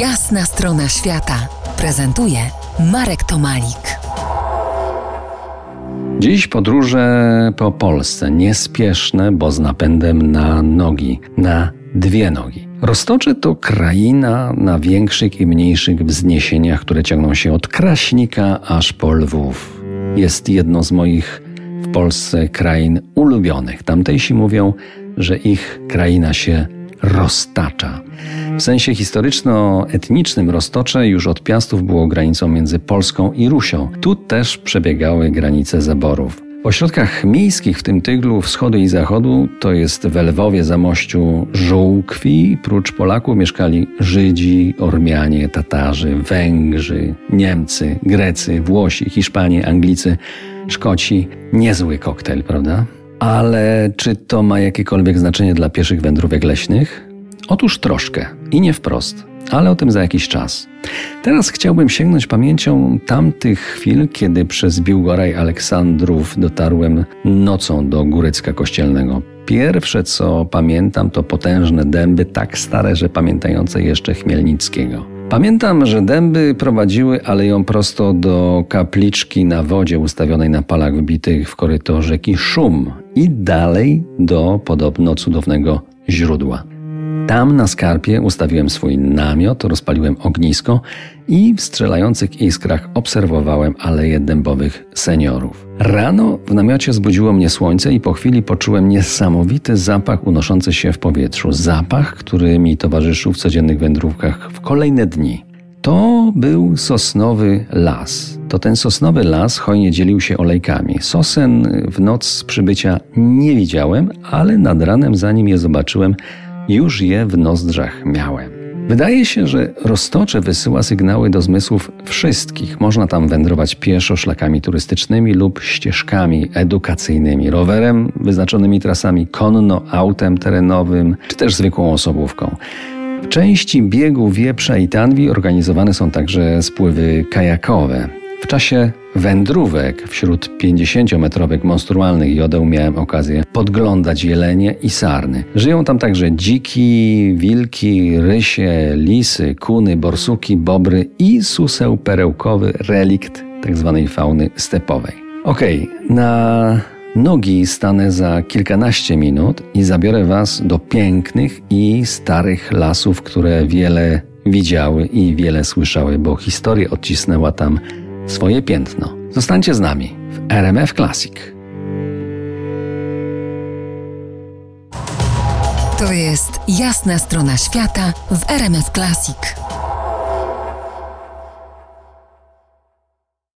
Jasna strona świata prezentuje Marek Tomalik. Dziś podróże po Polsce, niespieszne, bo z napędem na nogi, na dwie nogi. Roztocze to kraina na większych i mniejszych wzniesieniach, które ciągną się od Kraśnika aż po Lwów. Jest jedno z moich w Polsce krain ulubionych. Tamtejsi mówią, że ich kraina się roztacza. W sensie historyczno-etnicznym Roztocze już od Piastów było granicą między Polską i Rusią. Tu też przebiegały granice zaborów. W ośrodkach miejskich, w tym Tyglu wschodu i zachodu, to jest w Lwowie, Zamościu, Żółkwi, prócz Polaków mieszkali Żydzi, Ormianie, Tatarzy, Węgrzy, Niemcy, Grecy, Włosi, Hiszpanie, Anglicy, Szkoci. Niezły koktajl, prawda? Ale czy to ma jakiekolwiek znaczenie dla pieszych wędrówek leśnych? Otóż troszkę i nie wprost, ale o tym za jakiś czas. Teraz chciałbym sięgnąć pamięcią tamtych chwil, kiedy przez Biłgoraj Aleksandrów dotarłem nocą do Górecka Kościelnego. Pierwsze co pamiętam to potężne dęby, tak stare, że pamiętające jeszcze Chmielnickiego. Pamiętam, że dęby prowadziły aleją prosto do kapliczki na wodzie ustawionej na palach wbitych w koryto rzeki Szum i dalej do podobno cudownego źródła. Tam na skarpie ustawiłem swój namiot, rozpaliłem ognisko i w strzelających iskrach obserwowałem aleje dębowych seniorów. Rano w namiocie zbudziło mnie słońce i po chwili poczułem niesamowity zapach unoszący się w powietrzu. Zapach, który mi towarzyszył w codziennych wędrówkach w kolejne dni. To był sosnowy las. To ten sosnowy las hojnie dzielił się olejkami. Sosen w noc przybycia nie widziałem, ale nad ranem, zanim je zobaczyłem, już je w nozdrzach miałem. Wydaje się, że Roztocze wysyła sygnały do zmysłów wszystkich. Można tam wędrować pieszo szlakami turystycznymi lub ścieżkami edukacyjnymi, rowerem, wyznaczonymi trasami konno, autem terenowym czy też zwykłą osobówką. W części biegu Wieprza i Tanwi organizowane są także spływy kajakowe. W czasie wędrówek wśród 50-metrowych monstrualnych jodeł miałem okazję podglądać jelenie i sarny. Żyją tam także dziki, wilki, rysie, lisy, kuny, borsuki, bobry i suseł perełkowy, relikt tzw. Tak fauny stepowej. Okej, okay, na nogi stanę za kilkanaście minut i zabiorę Was do pięknych i starych lasów, które wiele widziały i wiele słyszały, bo historia odcisnęła tam swoje piętno. Zostańcie z nami w RMF Classic. To jest jasna strona świata w RMF Classic.